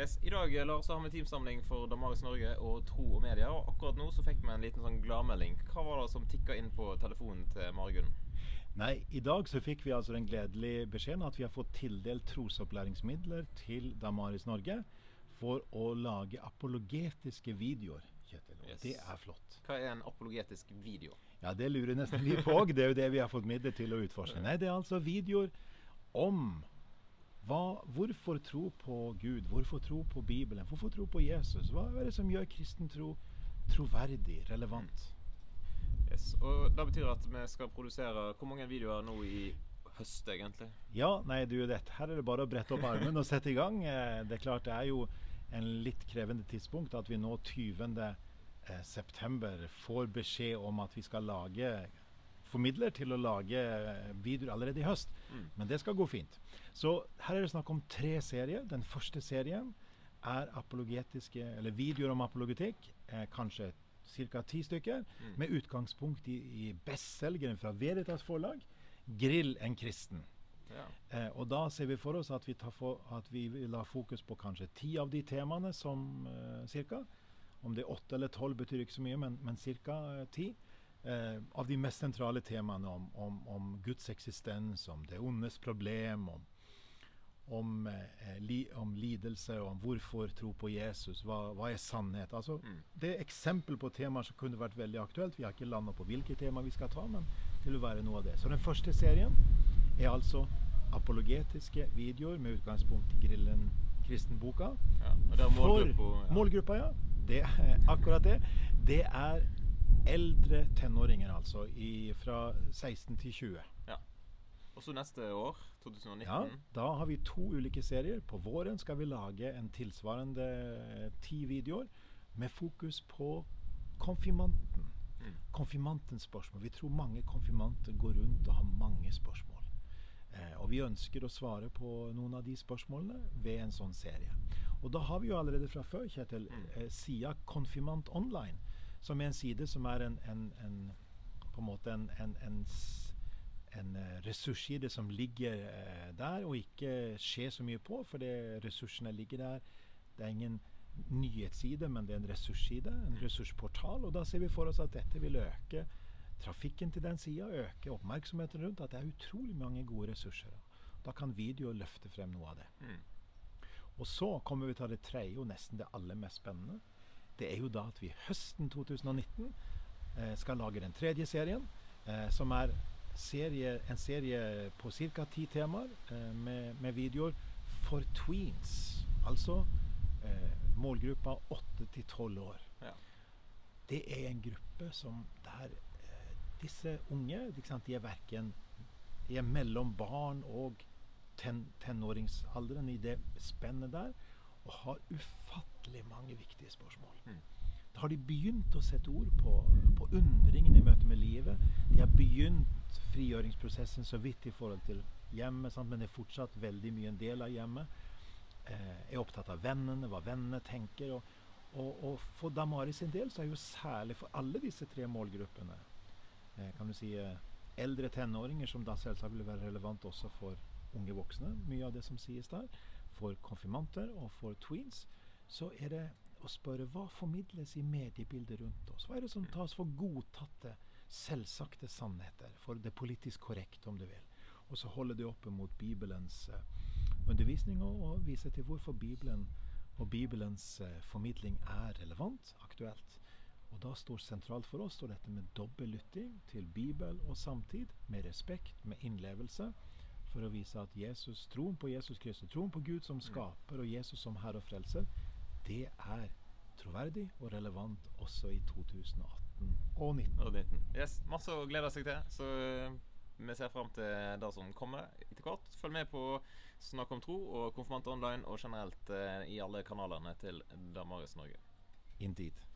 Yes. I dag Lars, så har vi teamsamling for Damaris Norge og Tro og Media. Og akkurat nå så fikk vi en liten sånn gladmelding. Hva var det som tikka inn på telefonen til Margunn? Nei, I dag så fikk vi altså den gledelige beskjeden at vi har fått tildelt trosopplæringsmidler til Damaris Norge for å lage apologetiske videoer. Kjetil, Yes. Det er flott. Hva er en apologetisk video? Ja, Det lurer nesten vi på òg. Det er jo det vi har fått midler til å utforske. Nei, det er altså videoer om hva, hvorfor tro på Gud, hvorfor tro på Bibelen, hvorfor tro på Jesus. Hva er det som gjør kristen tro troverdig, relevant? Yes. Og Det betyr at vi skal produsere hvor mange videoer nå i høst, egentlig? Ja, nei, du, dette her er det bare å brette opp armen og sette i gang. Eh, Det er klart det er jo en litt krevende tidspunkt at vi nå 20. eh, september får beskjed om at vi skal lage formidler til å lage eh, videoer allerede i høst. Mm. Men det skal gå fint. Så her er det snakk om tre serier. Den første serien er apologetiske, eller videoer om apologetikk. Eh, kanskje ca. ti stykker. Mm. Med utgangspunkt i, i bestselgeren fra Veritas forlag, 'Grill en kristen'. Ja. Eh, og da ser vi for oss at vi, for, at vi vil ha fokus på kanskje ti av de temaene som eh, cirka. Om det er åtte eller tolv betyr ikke så mye, men, men ca. ti. Eh, av de mest sentrale temaene om, om, om Guds eksistens, om det ondes problem, om, om, eh, li, om lidelse, om hvorfor tro på Jesus, hva, hva er sannhet? Altså, Mm. Det er eksempel på temaer som kunne vært veldig aktuelt. Vi har ikke landa på hvilke tema vi skal ta, men det vil være noe av det. Så den første serien er altså apologetiske videoer med utgangspunkt i Grillen kristenboka. Ja. Målgruppa ja. Målgruppa, ja. Det er akkurat det. Det er eldre tenåringer, altså. I, fra 16 til 20. ja. Og så neste år, 2019 Ja, da har vi to ulike serier. På våren skal vi lage en tilsvarende eh, ti videoer med fokus på konfirmanten. Mm. Konfirmantens spørsmål. Vi tror mange konfirmanter går rundt og har mange spørsmål. Eh, og vi ønsker å svare på noen av de spørsmålene ved en sånn serie. Og da har vi jo allerede fra før, Kjetil, Mm. eh, sida Konfirmant Online, som en side som er en, en, en på en måte en, en, en, en eh, ressursside som ligger eh, der og ikke skjer så mye på, for ressursene ligger der. Det er ingen nyhetsside, men det er en ressursside, en ressursportal. Og da ser vi for oss at dette vil øke trafikken til den sida, øke oppmerksomheten rundt at det er utrolig mange gode ressurser. Da kan video løfte frem noe av det. Mm. Og så kommer vi til det tredje og nesten det aller mest spennende. Det er jo da at vi høsten 2019 eh, skal lage den tredje serien, eh, som er serie, en serie på ca. ti temaer eh, med, med videoer for tweens. Altså eh, målgruppa 8 til 12 år. Ja. Det er en gruppe som der eh, disse unge de er verken De er mellom barn og ten, tenåringsalderen i det spennet der, og har ufattelig mange viktige spørsmål. Mm. Da har de begynt å sette ord på, på undringen i møte med livet. De har begynt frigjøringsprosessen så vidt i forhold til hjemmet, sant? men det er fortsatt veldig mye en del av hjemmet. Eh, er opptatt av vennene, hva vennene tenker. Og, og, og for Damari sin del så er jo særlig for alle disse tre målgruppene eh, kan du si eh, eldre tenåringer, som da selvsagt vil være relevant også for unge voksne, mye av det som sies der, for konfirmanter og for tweens, så er det å spørre hva formidles i mediebildet rundt oss? Hva er det som tas for godtatte, selvsagte sannheter, for det politisk korrekte, om du vil? Og så holde det oppe mot Bibelens eh, undervisning og, og vise til hvorfor Bibelen og Bibelens eh, formidling er relevant, aktuelt. Og da står sentralt for oss står dette med dobbel lytting til Bibel og samtid, med respekt, med innlevelse, for å vise at Jesus, troen på Jesus Kristus, troen på Gud som skaper og Jesus som Herre og Frelser, det er troverdig og relevant også i 2018 og 2019. Yes, masse å glede seg til. Så eh, vi ser fram til det som kommer etter hvert. Følg med på Snakk om tro og Konfirmant online og generelt eh, i alle kanalene til Damaris Norge. Indeed.